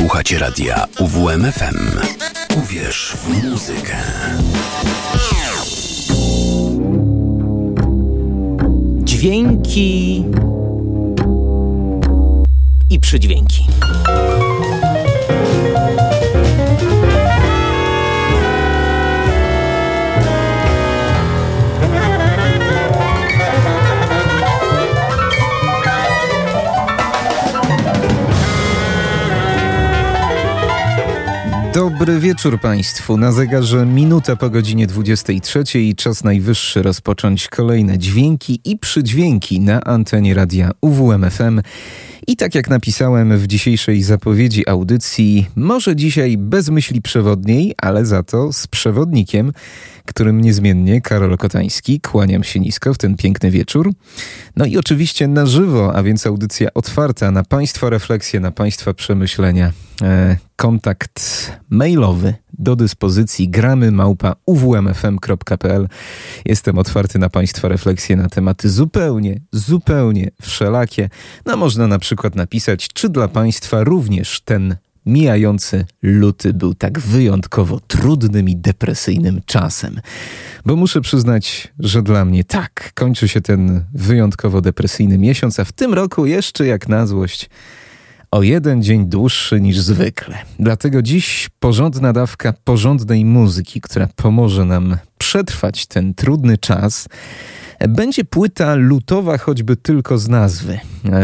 Słuchacie radia UWMFM. Uwierz w muzykę. Dźwięki i przydźwięki. Dobry wieczór Państwu. Na zegarze minuta po godzinie 23 i czas najwyższy rozpocząć kolejne dźwięki i przydźwięki na antenie radia UWMFM. I tak jak napisałem w dzisiejszej zapowiedzi audycji, może dzisiaj bez myśli przewodniej, ale za to z przewodnikiem, którym niezmiennie Karol Kotański. Kłaniam się nisko w ten piękny wieczór. No i oczywiście na żywo, a więc audycja otwarta na Państwa refleksje, na Państwa przemyślenia. E, kontakt mailowy do dyspozycji gramy małpa uwmfm.pl. Jestem otwarty na Państwa refleksje na tematy zupełnie, zupełnie wszelakie. No można na przykład napisać, czy dla Państwa również ten mijający luty był tak wyjątkowo trudnym i depresyjnym czasem. Bo muszę przyznać, że dla mnie tak, kończy się ten wyjątkowo depresyjny miesiąc, a w tym roku jeszcze jak na złość o jeden dzień dłuższy niż zwykle. Dlatego dziś porządna dawka porządnej muzyki, która pomoże nam przetrwać ten trudny czas. Będzie płyta lutowa, choćby tylko z nazwy.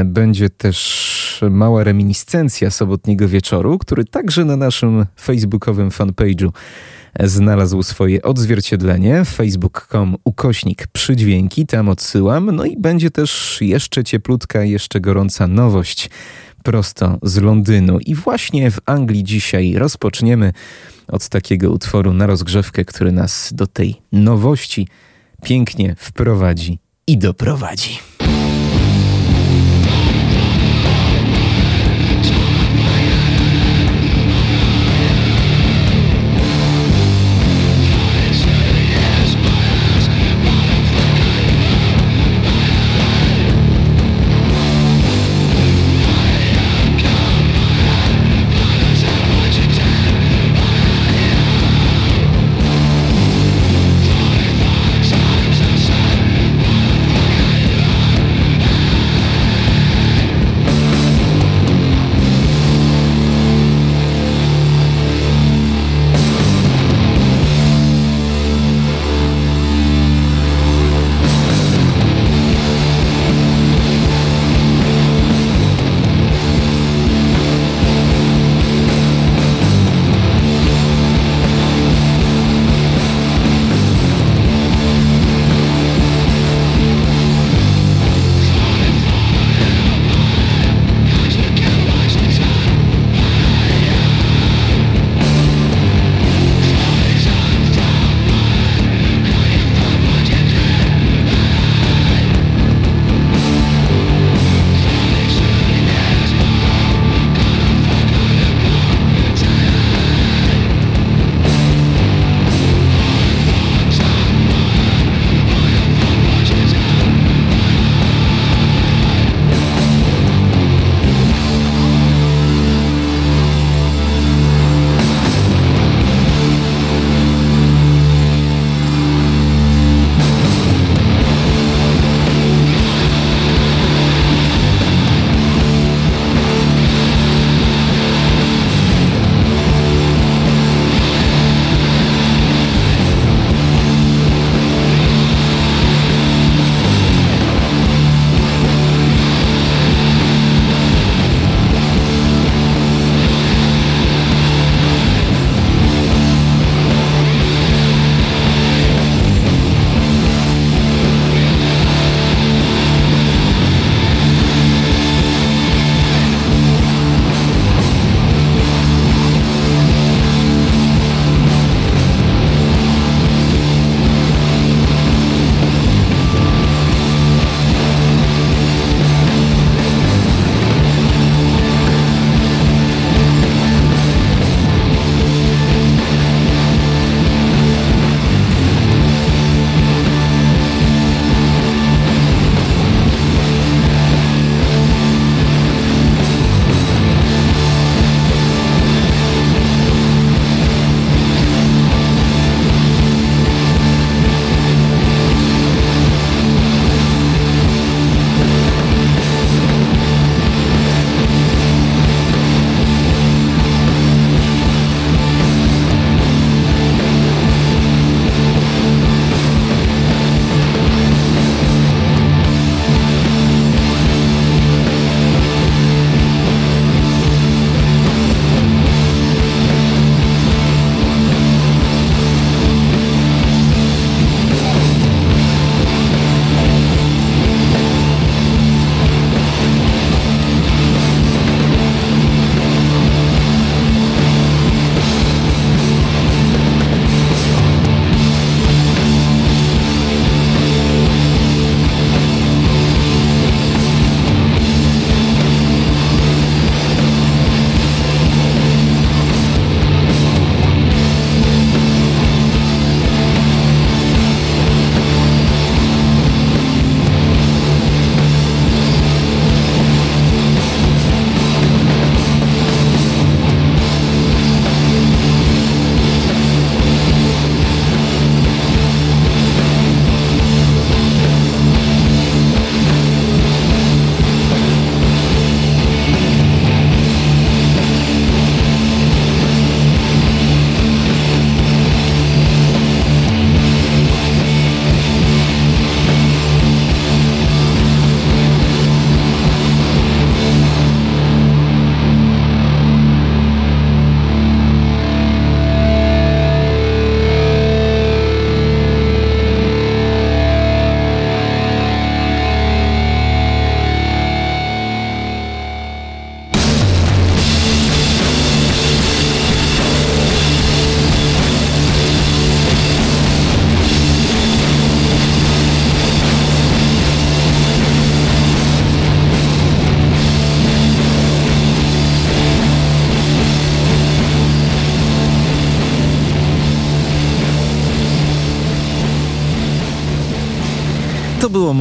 Będzie też mała reminiscencja sobotniego wieczoru, który także na naszym facebookowym fanpage'u znalazł swoje odzwierciedlenie. facebook.com ukośnik przydźwięki, tam odsyłam. No i będzie też jeszcze cieplutka, jeszcze gorąca nowość prosto z Londynu. I właśnie w Anglii dzisiaj rozpoczniemy od takiego utworu na rozgrzewkę, który nas do tej nowości pięknie wprowadzi i doprowadzi.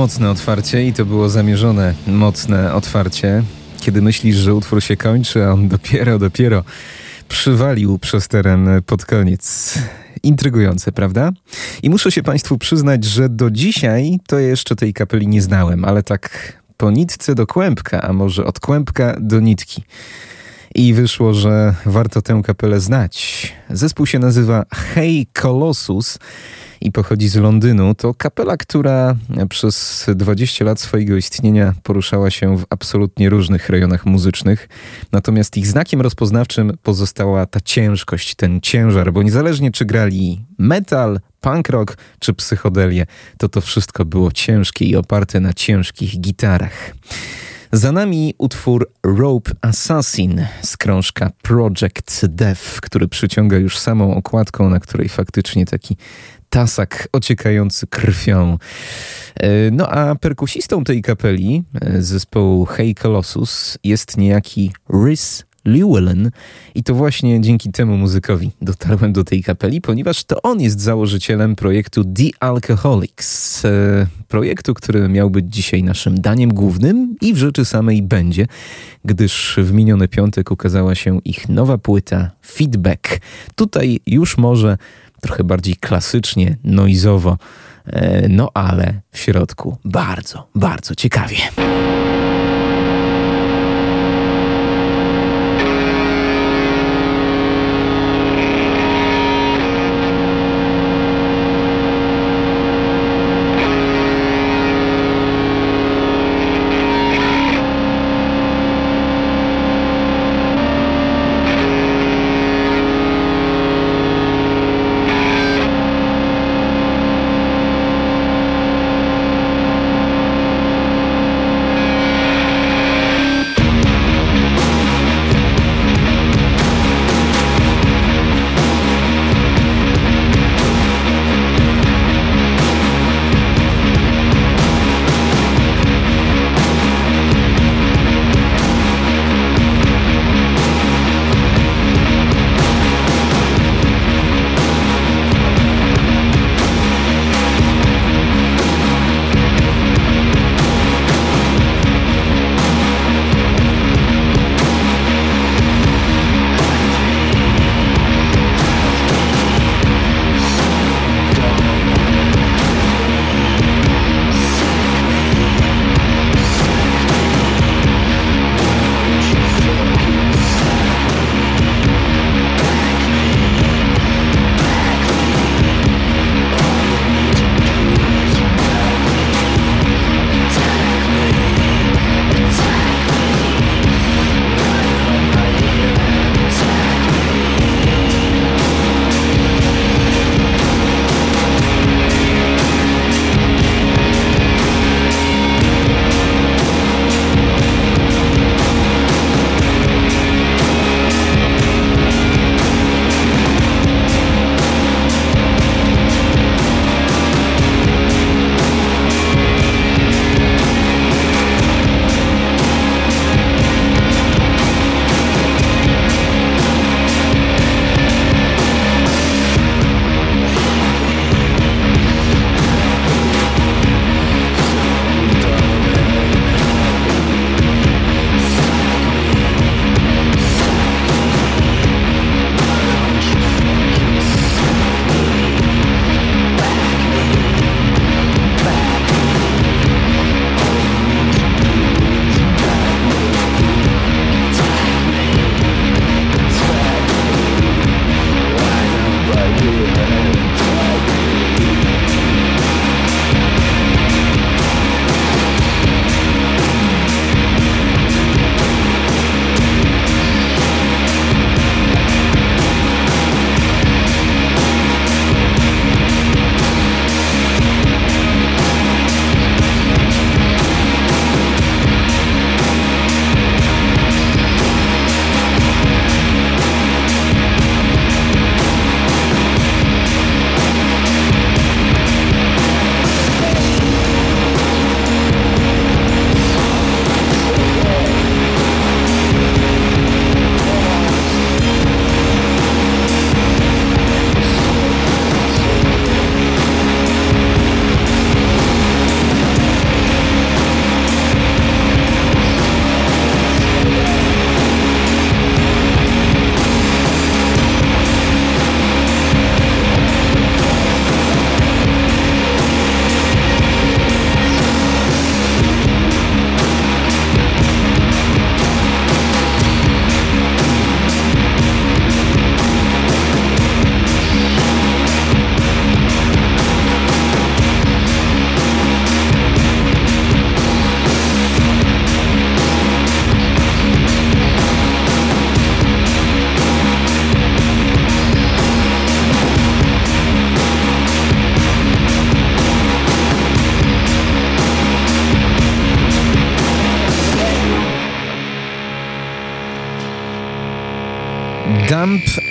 Mocne otwarcie i to było zamierzone mocne otwarcie. Kiedy myślisz, że utwór się kończy, a on dopiero, dopiero przywalił przez teren pod koniec. Intrygujące, prawda? I muszę się Państwu przyznać, że do dzisiaj to jeszcze tej kapeli nie znałem, ale tak po nitce do kłębka, a może od kłębka do nitki. I wyszło, że warto tę kapelę znać. Zespół się nazywa Hey Colossus i pochodzi z Londynu. To kapela, która przez 20 lat swojego istnienia poruszała się w absolutnie różnych rejonach muzycznych. Natomiast ich znakiem rozpoznawczym pozostała ta ciężkość, ten ciężar, bo niezależnie czy grali metal, punk rock czy psychodelię, to to wszystko było ciężkie i oparte na ciężkich gitarach. Za nami utwór Rope Assassin z krążka Project Death, który przyciąga już samą okładką, na której faktycznie taki tasak ociekający krwią. E, no a perkusistą tej kapeli, e, zespołu Hey Colossus, jest niejaki Rhys Llewellyn i to właśnie dzięki temu muzykowi dotarłem do tej kapeli, ponieważ to on jest założycielem projektu The Alcoholics, e, projektu, który miał być dzisiaj naszym daniem głównym i w rzeczy samej będzie, gdyż w miniony piątek ukazała się ich nowa płyta Feedback. Tutaj już może trochę bardziej klasycznie, noizowo, e, no ale w środku bardzo, bardzo ciekawie.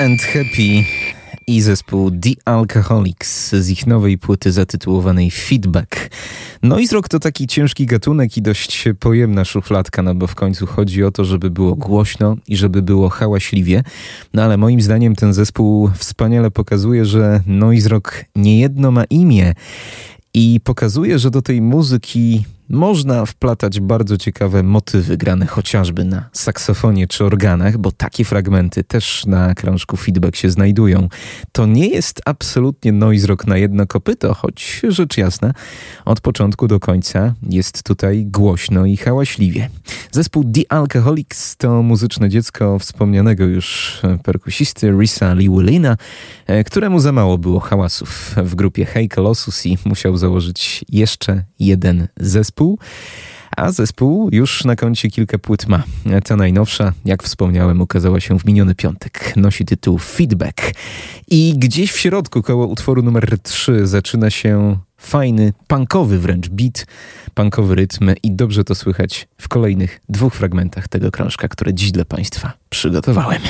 And Happy i zespół The Alcoholics z ich nowej płyty zatytułowanej Feedback. Noise rock to taki ciężki gatunek i dość pojemna szufladka, no bo w końcu chodzi o to, żeby było głośno i żeby było hałaśliwie. No ale moim zdaniem ten zespół wspaniale pokazuje, że noise rock niejedno ma imię i pokazuje, że do tej muzyki można wplatać bardzo ciekawe motywy grane chociażby na saksofonie czy organach, bo takie fragmenty też na krążku feedback się znajdują. To nie jest absolutnie noise rock na jedno kopyto, choć rzecz jasna, od początku do końca jest tutaj głośno i hałaśliwie. Zespół The Alcoholics to muzyczne dziecko wspomnianego już perkusisty Risa Liwulina, e, któremu za mało było hałasów w grupie Hey Colossus i musiał założyć jeszcze jeden zespół zespół, a zespół już na koncie kilka płyt ma. Ta najnowsza, jak wspomniałem, ukazała się w miniony piątek. Nosi tytuł Feedback. I gdzieś w środku, koło utworu numer 3, zaczyna się fajny, punkowy wręcz beat, punkowy rytm i dobrze to słychać w kolejnych dwóch fragmentach tego krążka, które dziś dla Państwa przygotowałem.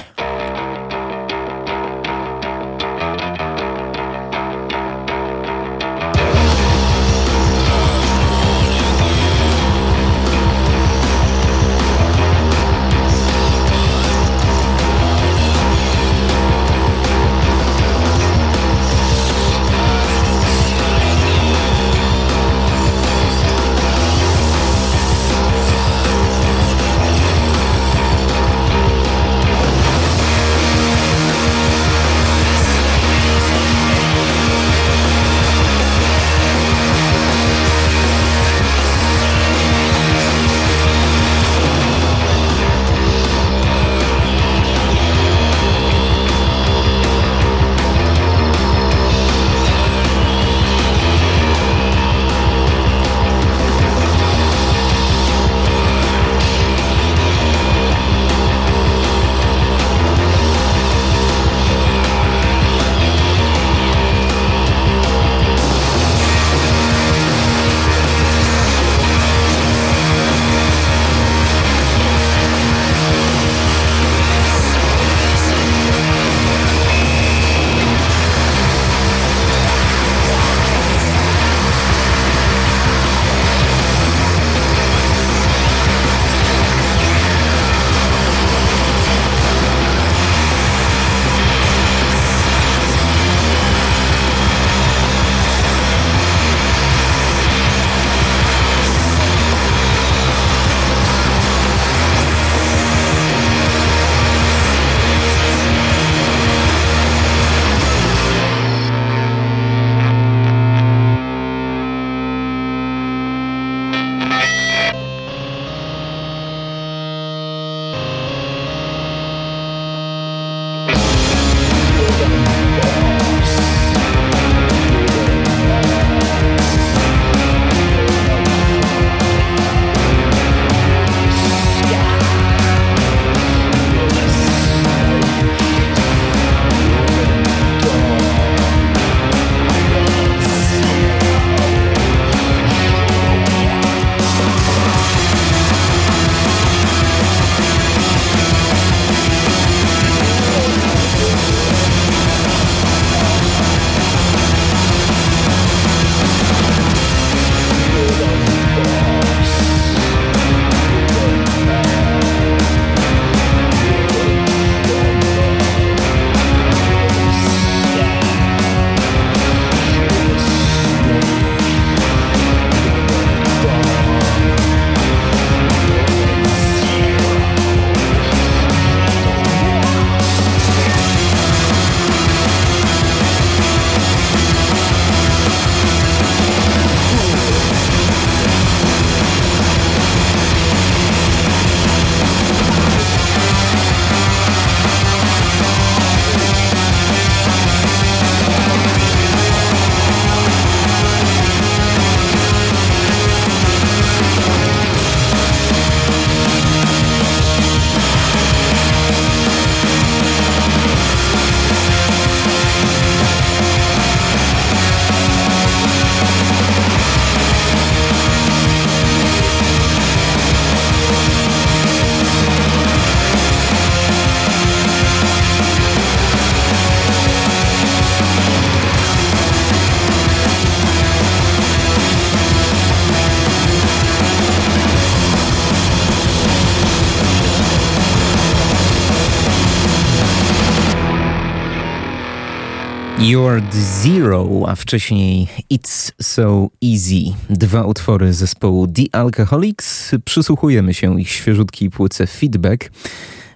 You're Zero, a wcześniej It's So Easy. Dwa utwory zespołu The Alcoholics. Przysłuchujemy się ich świeżutkiej płyce Feedback.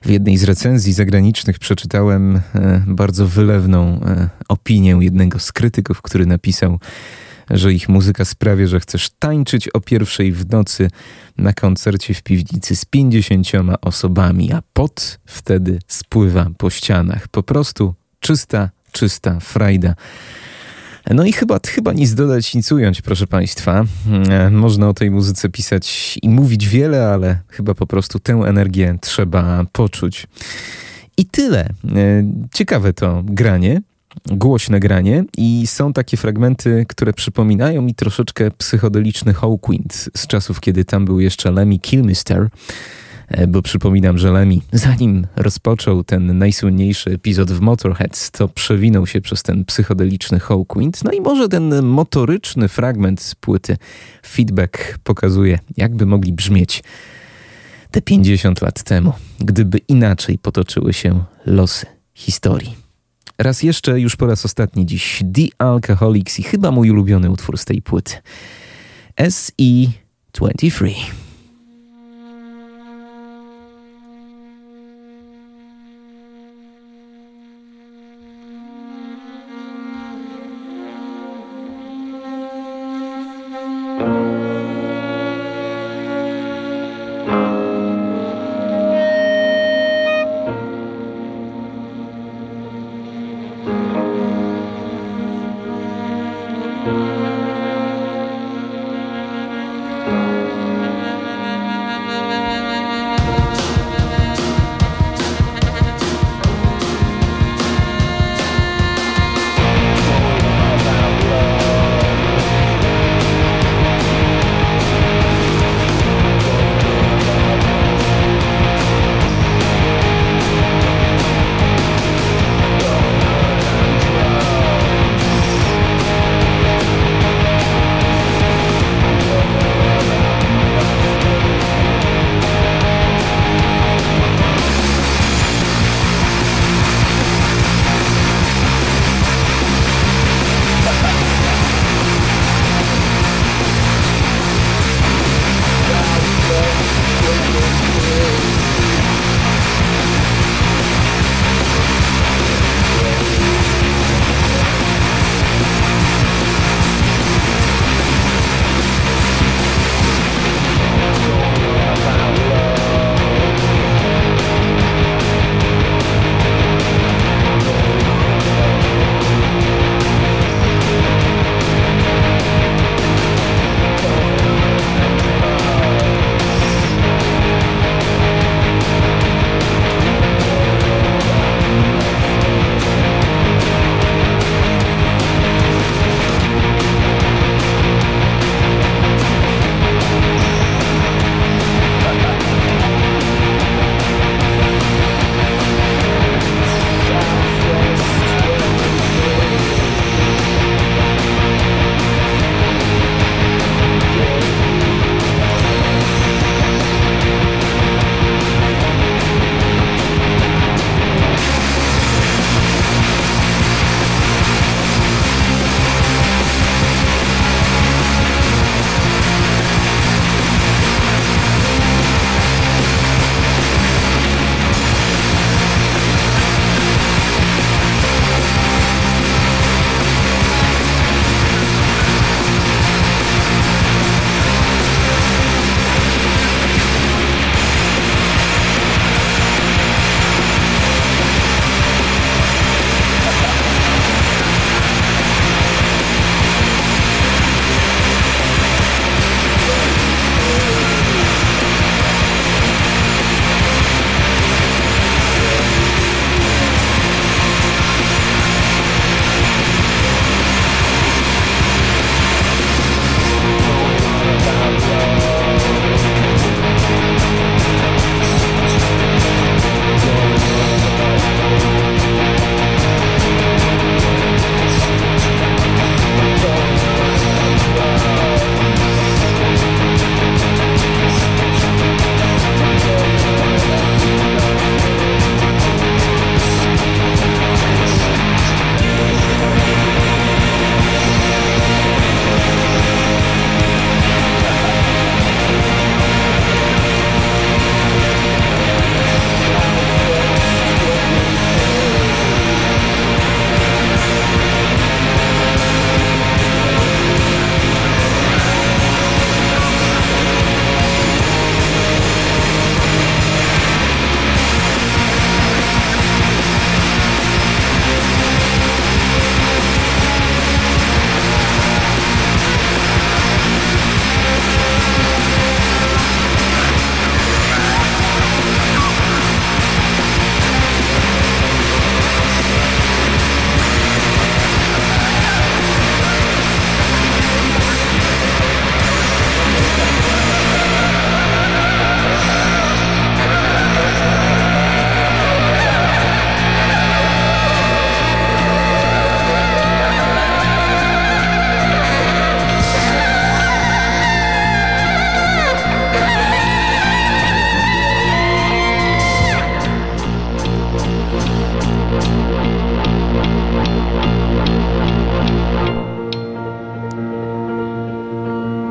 W jednej z recenzji zagranicznych przeczytałem e, bardzo wylewną e, opinię jednego z krytyków, który napisał, że ich muzyka sprawia, że chcesz tańczyć o pierwszej w nocy na koncercie w piwnicy z pięćdziesięcioma osobami, a pot wtedy spływa po ścianach. Po prostu czysta czysta frajda. No i chyba, chyba nic dodać, nic ująć, proszę Państwa. E, można o tej muzyce pisać i mówić wiele, ale chyba po prostu tę energię trzeba poczuć. I tyle. E, ciekawe to granie, głośne granie i są takie fragmenty, które przypominają mi troszeczkę psychodeliczny Hawkwind z czasów, kiedy tam był jeszcze Lemmy Kilmister. E, bo przypominam, że Lemmy, zanim rozpoczął ten najsłynniejszy epizod w Motorhead, to przewinął się przez ten psychodeliczny Hawkwind. No i może ten motoryczny fragment z płyty Feedback pokazuje, jakby mogli brzmieć te 50 lat temu, gdyby inaczej potoczyły się losy historii. Raz jeszcze, już po raz ostatni dziś, The Alcoholics i chyba mój ulubiony utwór z tej płyty. SE23.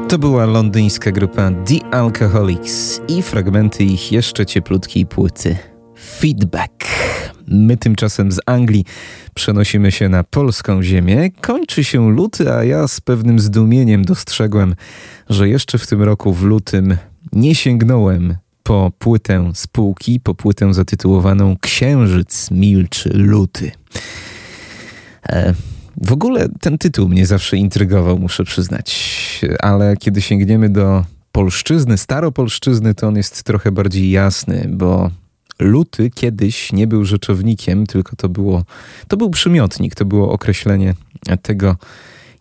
To była londyńska grupa The Alcoholics i fragmenty ich jeszcze cieplutkiej płyty Feedback. My tymczasem z Anglii przenosimy się na polską ziemię. Kończy się luty, a ja z pewnym zdumieniem dostrzegłem, że jeszcze w tym roku w lutym nie sięgnąłem po płytę spółki, po płytę zatytułowaną Księżyc milczy luty. E, w ogóle ten tytuł mnie zawsze intrygował, muszę przyznać, ale kiedy sięgniemy do polszczyzny, staropolszczyzny, to on jest trochę bardziej jasny, bo luty kiedyś nie był rzeczownikiem, tylko to było, to był przymiotnik, to było określenie tego,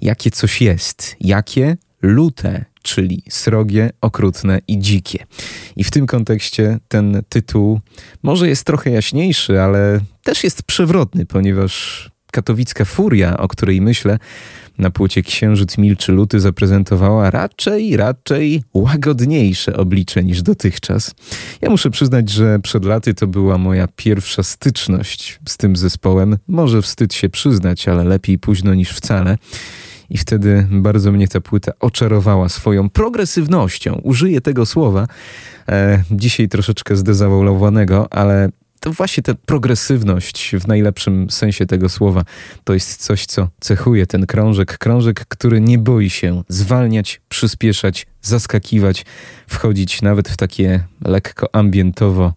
jakie coś jest, jakie lute, czyli srogie, okrutne i dzikie. I w tym kontekście ten tytuł może jest trochę jaśniejszy, ale też jest przewrotny, ponieważ katowicka furia, o której myślę, na płycie Księżyc Milczy Luty zaprezentowała raczej, raczej łagodniejsze oblicze niż dotychczas. Ja muszę przyznać, że przed laty to była moja pierwsza styczność z tym zespołem. Może wstyd się przyznać, ale lepiej późno niż wcale. I wtedy bardzo mnie ta płyta oczarowała swoją progresywnością. Użyję tego słowa, e, dzisiaj troszeczkę zdezawolowanego, ale to właśnie ta progresywność w najlepszym sensie tego słowa to jest coś, co cechuje ten krążek. Krążek, który nie boi się zwalniać, przyspieszać, zaskakiwać, wchodzić nawet w takie lekko ambientowo.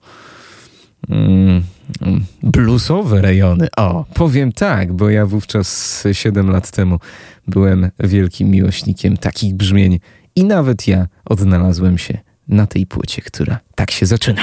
Mm, bluesowe rejony. O, powiem tak, bo ja wówczas 7 lat temu byłem wielkim miłośnikiem takich brzmień i nawet ja odnalazłem się na tej płycie, która tak się zaczyna.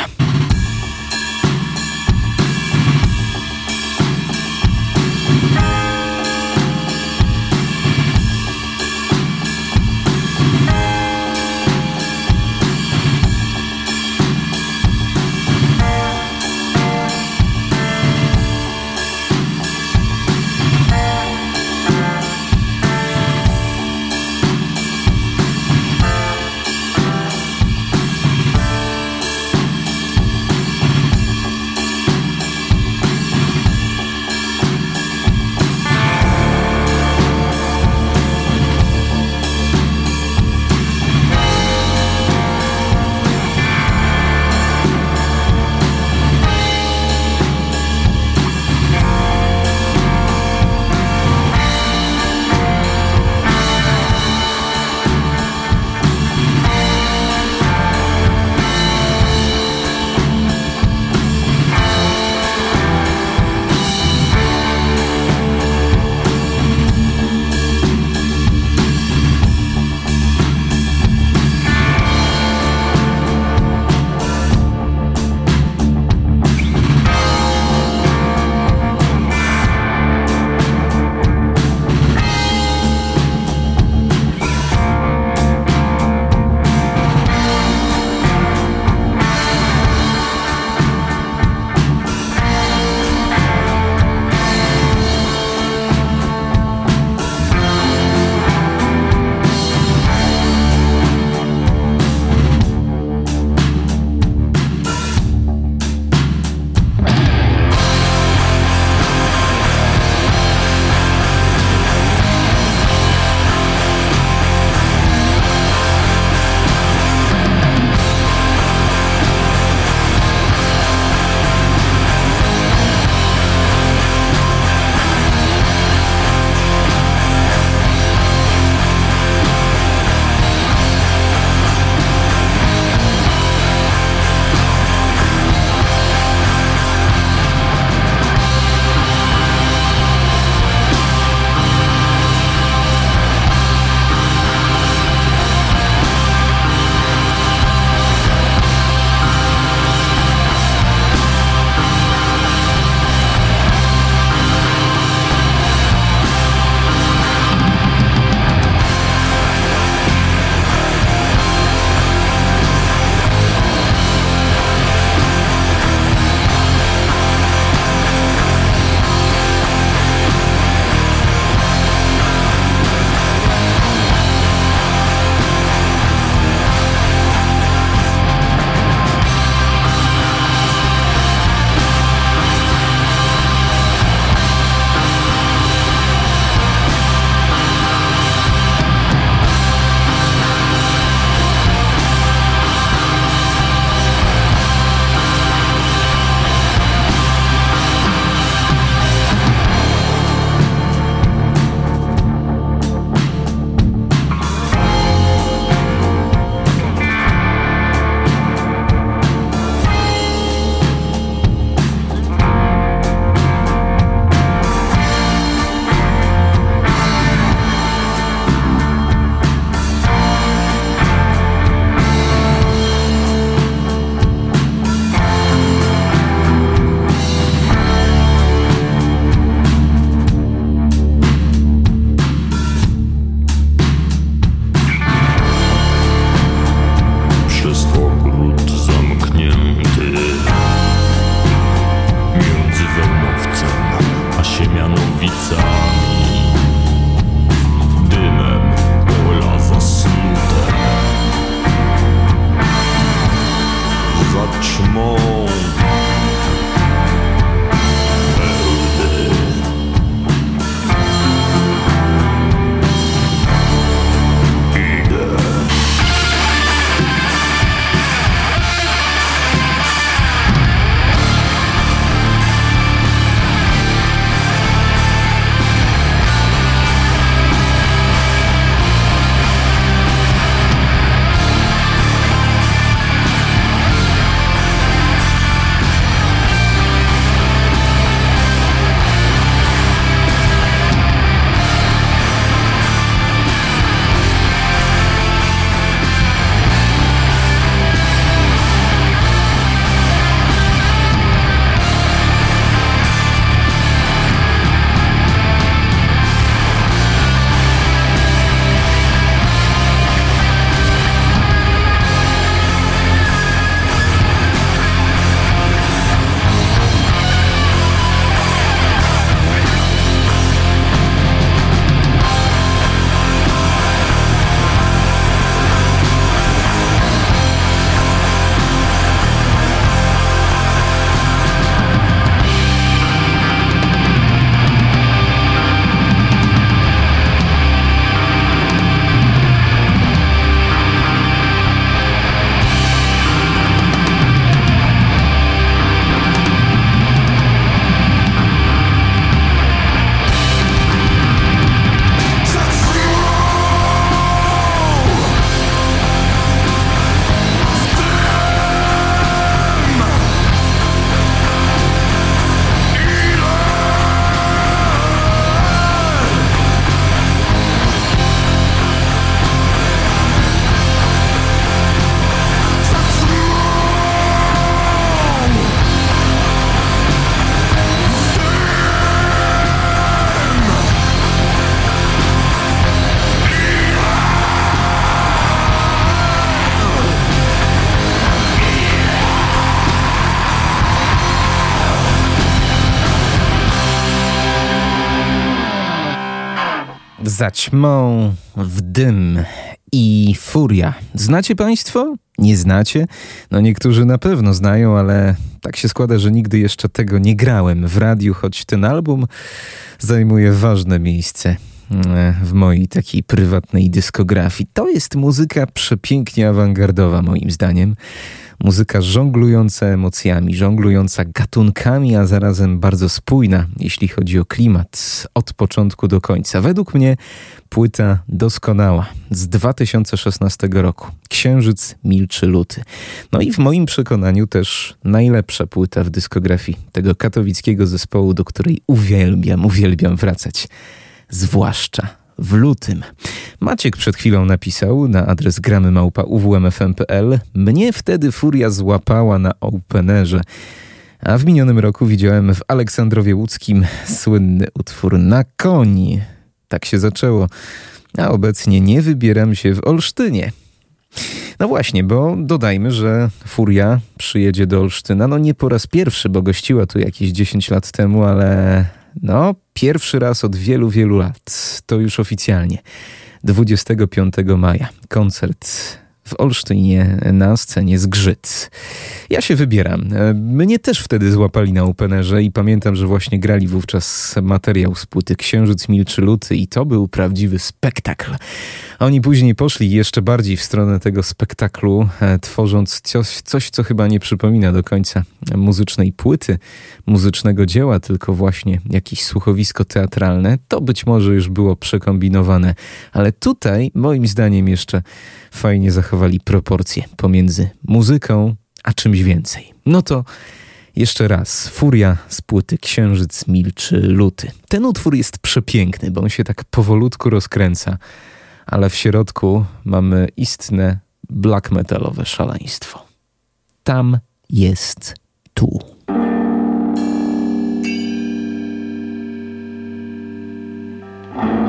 Zaćmą w dym i furia. Znacie Państwo? Nie znacie? No niektórzy na pewno znają, ale tak się składa, że nigdy jeszcze tego nie grałem w radiu, choć ten album zajmuje ważne miejsce e, w mojej takiej prywatnej dyskografii. To jest muzyka przepięknie awangardowa, moim zdaniem. Muzyka żonglująca emocjami, żonglująca gatunkami, a zarazem bardzo spójna, jeśli chodzi o klimat, od początku do końca. Według mnie płyta doskonała z 2016 roku. Księżyc milczy luty. No i w moim przekonaniu też najlepsza płyta w dyskografii tego katowickiego zespołu, do której uwielbiam, uwielbiam wracać. Zwłaszcza w lutym. Maciek przed chwilą napisał na adres gramy małpa uwmfm.pl Mnie wtedy furia złapała na openerze. A w minionym roku widziałem w Aleksandrowie Łódzkim słynny utwór Na koni. Tak się zaczęło. A obecnie nie wybieram się w Olsztynie. No właśnie, bo dodajmy, że Furia przyjedzie do Olsztyna. No nie po raz pierwszy, bo gościła tu jakieś 10 lat temu, ale no, pierwszy raz od wielu, wielu lat. To już oficjalnie. 25 maja. Koncert w Olsztynie na scenie Zgrzyt. Ja się wybieram. Mnie też wtedy złapali na openerze i pamiętam, że właśnie grali wówczas materiał z płyty Księżyc Milczy Luty i to był prawdziwy spektakl. Oni później poszli jeszcze bardziej w stronę tego spektaklu, e, tworząc coś, coś, co chyba nie przypomina do końca muzycznej płyty, muzycznego dzieła, tylko właśnie jakieś słuchowisko teatralne. To być może już było przekombinowane, ale tutaj moim zdaniem jeszcze fajnie zachowali proporcje pomiędzy muzyką a czymś więcej. No to jeszcze raz, Furia z płyty Księżyc Milczy Luty. Ten utwór jest przepiękny, bo on się tak powolutku rozkręca ale w środku mamy istne black metalowe szaleństwo. Tam jest tu. Tam jest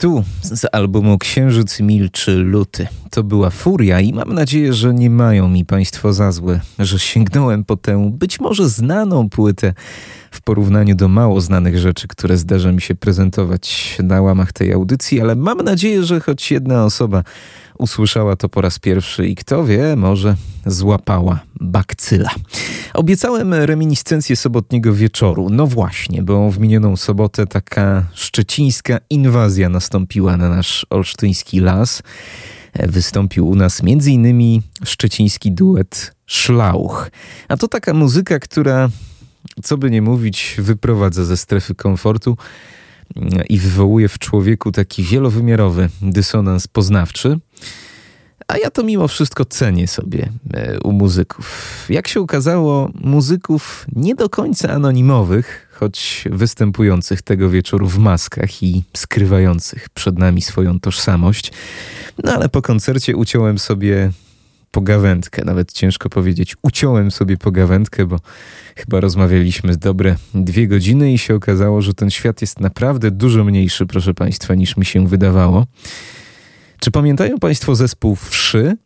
tu z albumu Księżyc milczy luty. To była furia i mam nadzieję, że nie mają mi Państwo za złe, że sięgnąłem po tę być może znaną płytę w porównaniu do mało znanych rzeczy, które zdarza mi się prezentować na łamach tej audycji, ale mam nadzieję, że choć jedna osoba usłyszała to po raz pierwszy i kto wie, może złapała bakcyla. Obiecałem reminiscencję sobotniego wieczoru. No właśnie, bo w minioną sobotę taka szczecińska inwazja nastąpiła na nasz olsztyński las. Wystąpił u nas m.in. szczeciński duet Szlauch. A to taka muzyka, która, co by nie mówić, wyprowadza ze strefy komfortu i wywołuje w człowieku taki wielowymiarowy dysonans poznawczy. A ja to mimo wszystko cenię sobie e, u muzyków. Jak się okazało, muzyków nie do końca anonimowych, choć występujących tego wieczoru w maskach i skrywających przed nami swoją tożsamość. No ale po koncercie uciąłem sobie pogawędkę, nawet ciężko powiedzieć, uciąłem sobie pogawędkę, bo chyba rozmawialiśmy dobre dwie godziny i się okazało, że ten świat jest naprawdę dużo mniejszy, proszę Państwa, niż mi się wydawało. Czy pamiętają Państwo zespół Wszy,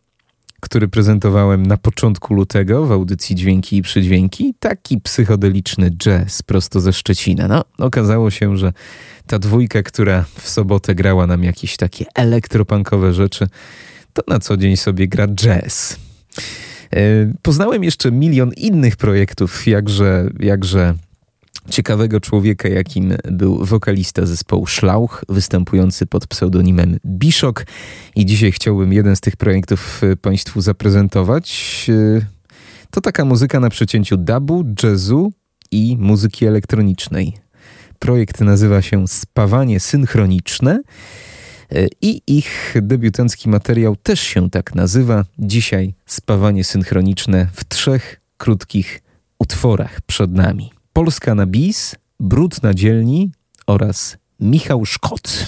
który prezentowałem na początku lutego w audycji Dźwięki i Przydźwięki? Taki psychodeliczny jazz prosto ze Szczecina. No, okazało się, że ta dwójka, która w sobotę grała nam jakieś takie elektropunkowe rzeczy, to na co dzień sobie gra jazz. E, poznałem jeszcze milion innych projektów, jakże, jakże ciekawego człowieka, jakim był wokalista zespołu Szlauch, występujący pod pseudonimem Biszok. I dzisiaj chciałbym jeden z tych projektów e, Państwu zaprezentować. E, to taka muzyka na przecięciu dubu, jazzu i muzyki elektronicznej. Projekt nazywa się Spawanie Synchroniczne i ich debiutancki materiał też się tak nazywa. Dzisiaj Spawanie Synchroniczne w trzech krótkich utworach przed nami. Polska na bis, Brud na dzielni oraz Michał Szkot.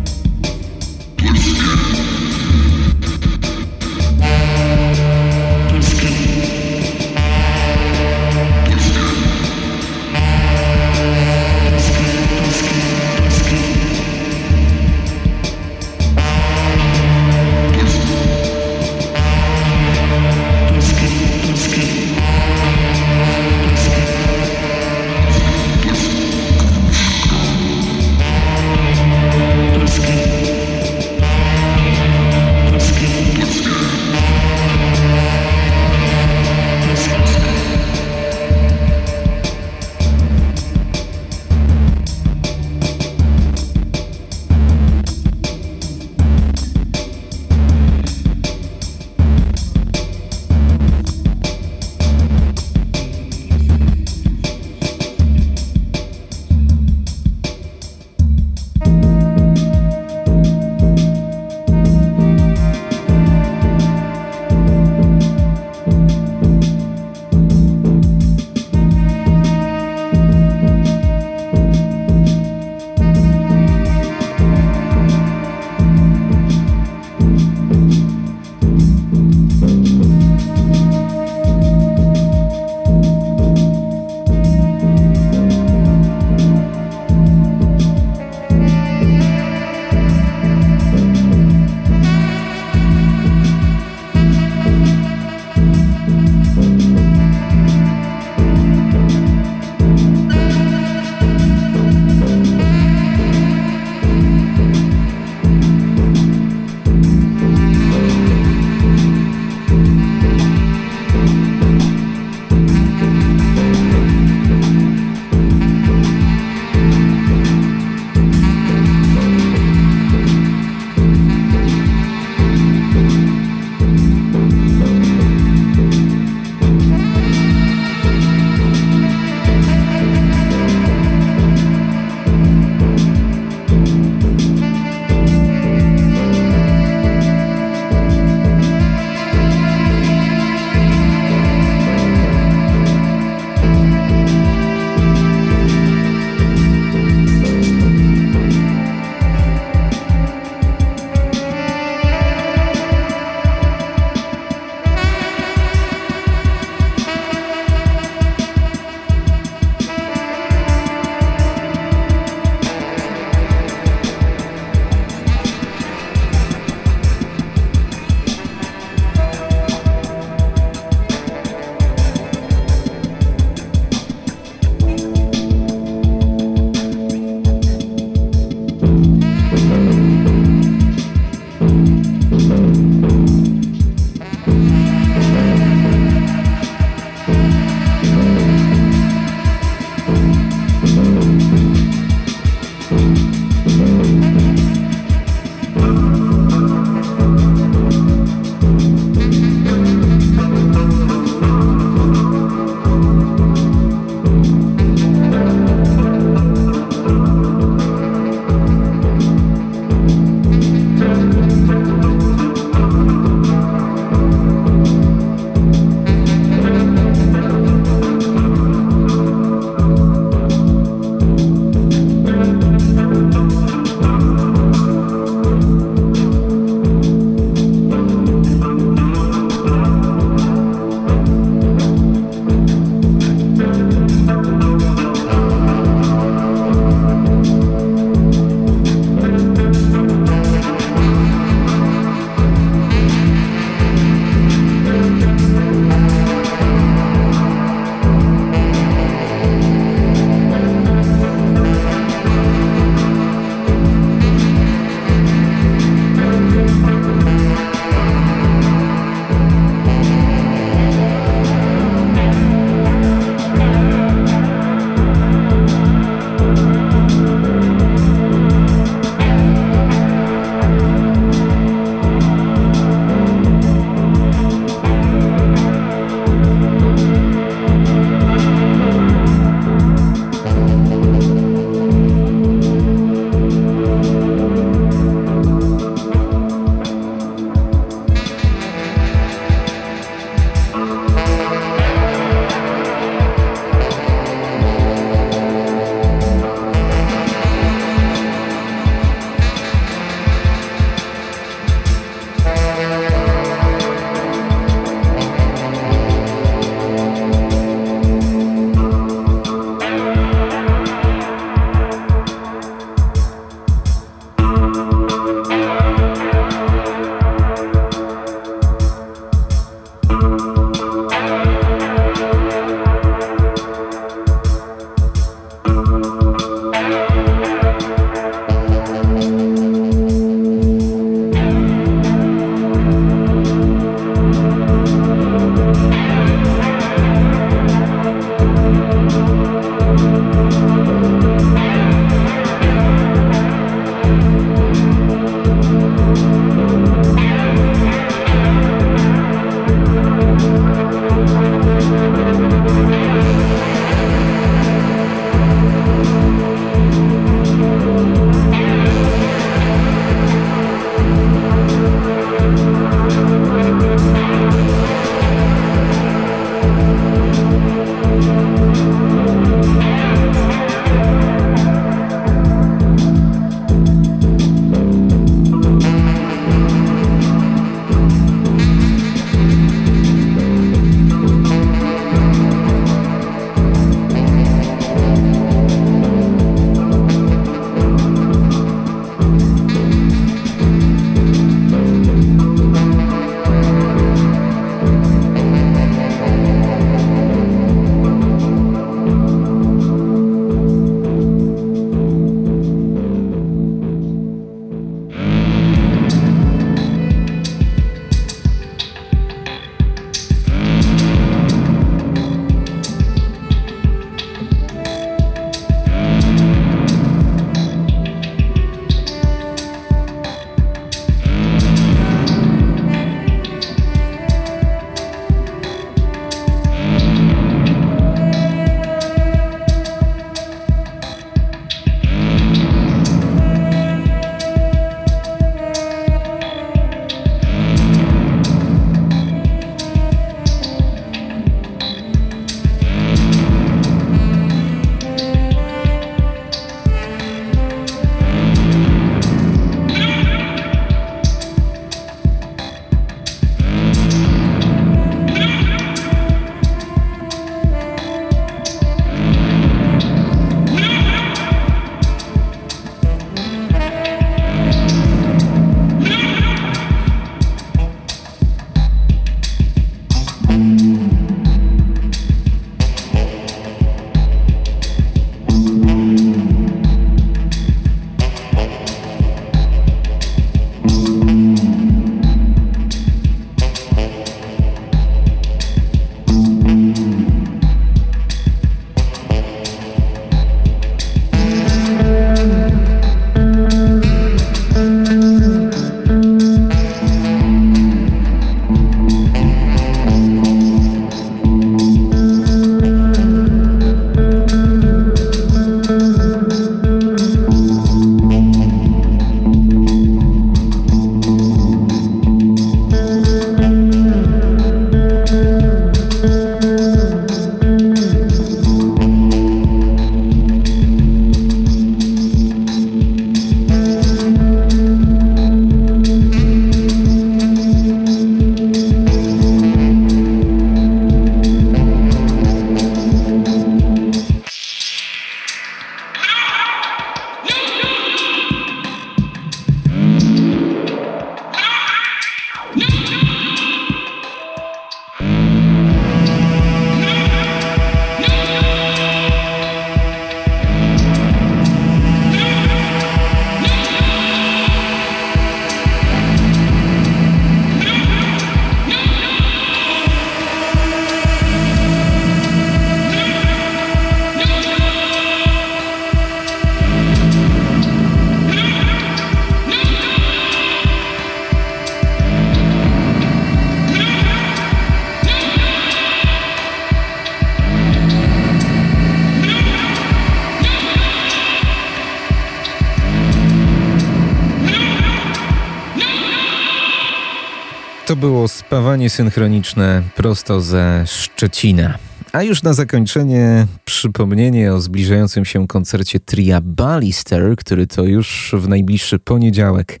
To było spawanie synchroniczne prosto ze Szczecina. A już na zakończenie przypomnienie o zbliżającym się koncercie Tria Ballister, który to już w najbliższy poniedziałek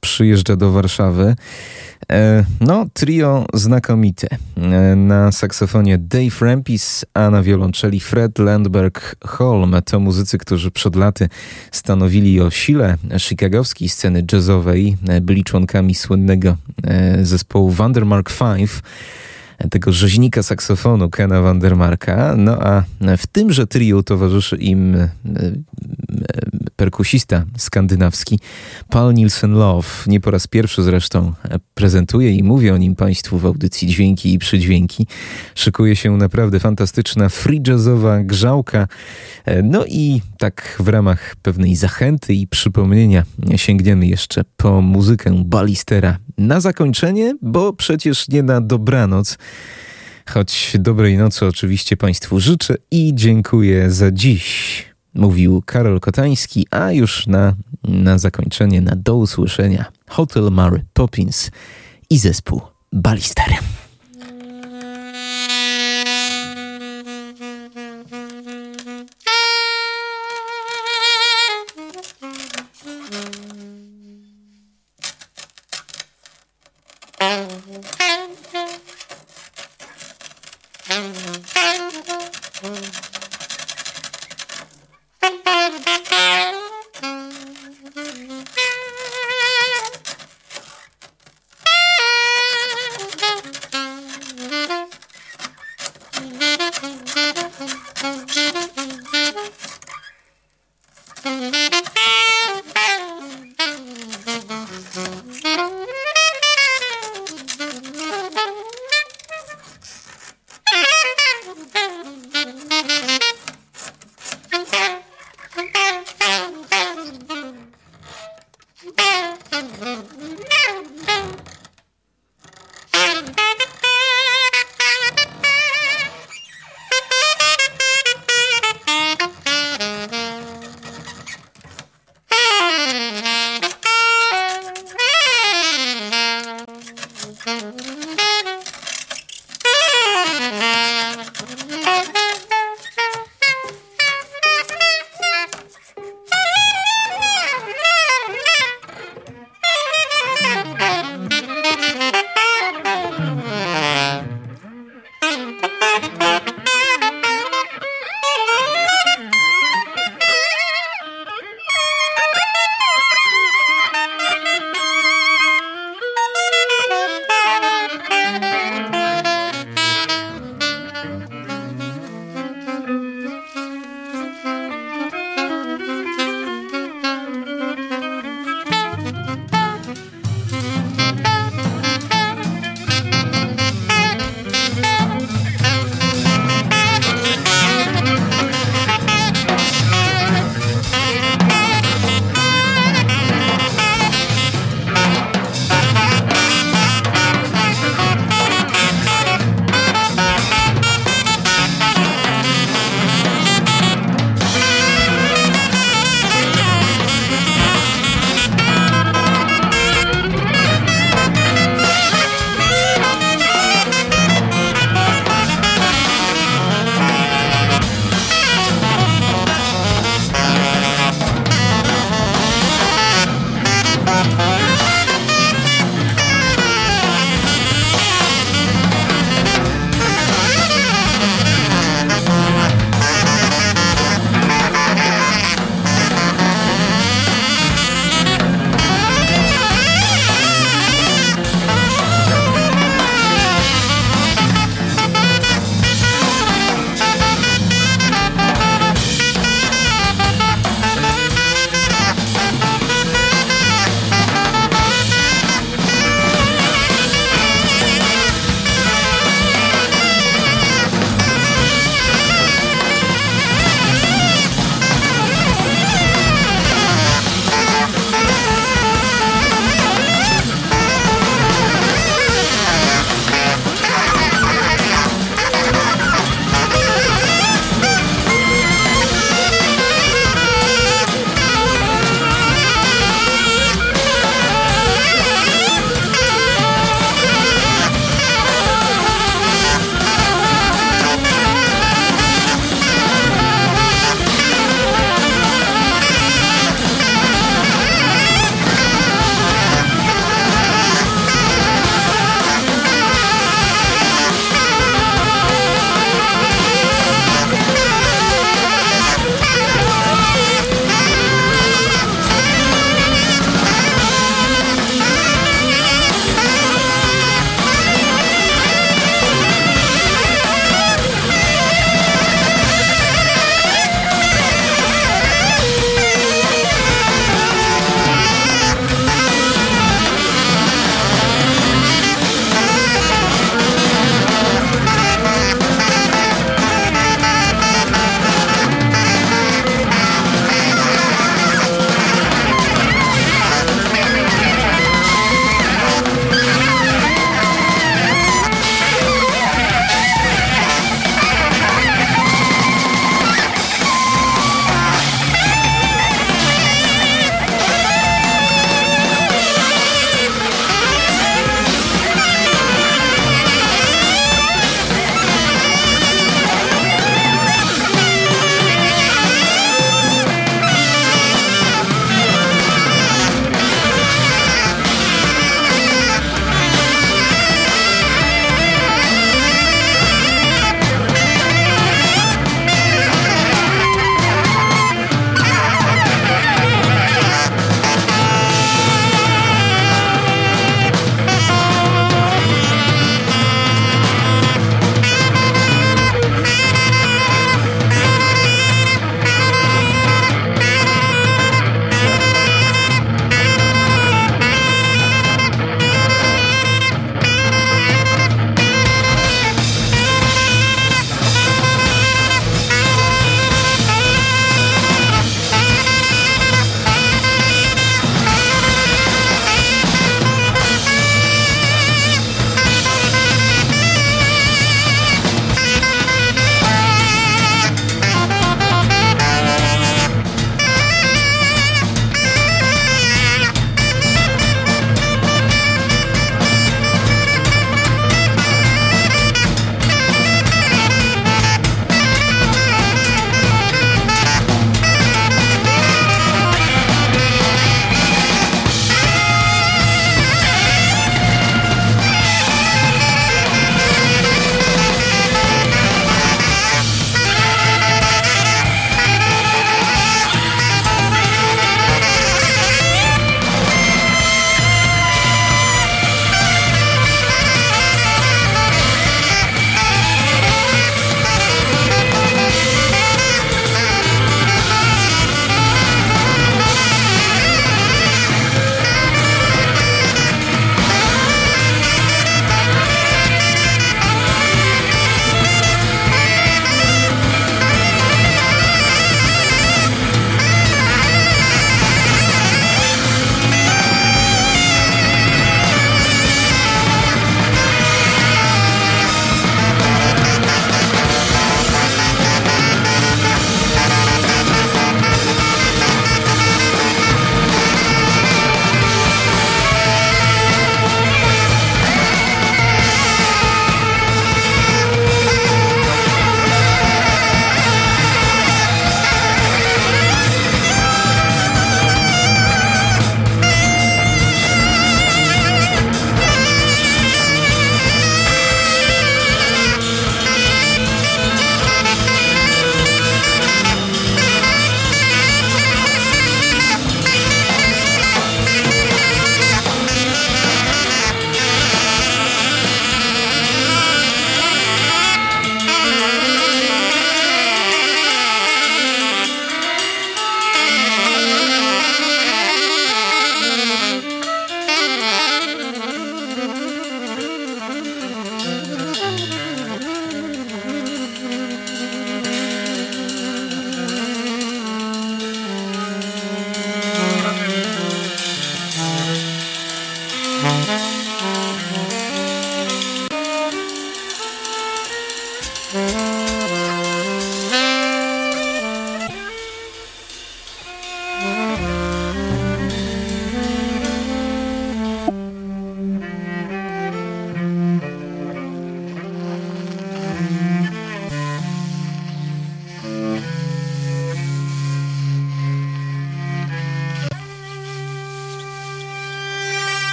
przyjeżdża do Warszawy. E, no, trio znakomite. E, na saksofonie Dave Rampis, a na wiolonczeli Fred Landberg-Holm. To muzycy, którzy przed laty stanowili o sile chicagowskiej sceny jazzowej. E, byli członkami słynnego zespołu Vandermark Five tego rzeźnika saksofonu Kena Vandermarka. No a w tymże trio towarzyszy im perkusista skandynawski Paul Nielsen Love. Nie po raz pierwszy zresztą prezentuje i mówię o nim Państwu w audycji Dźwięki i Przydźwięki. Szykuje się naprawdę fantastyczna free jazzowa grzałka. No i tak w ramach pewnej zachęty i przypomnienia sięgniemy jeszcze po muzykę Balistera na zakończenie, bo przecież nie na dobranoc. Choć dobrej nocy oczywiście Państwu życzę i dziękuję za dziś mówił Karol Kotański, a już na, na zakończenie, na do usłyszenia Hotel Mary Poppins i zespół Ballister.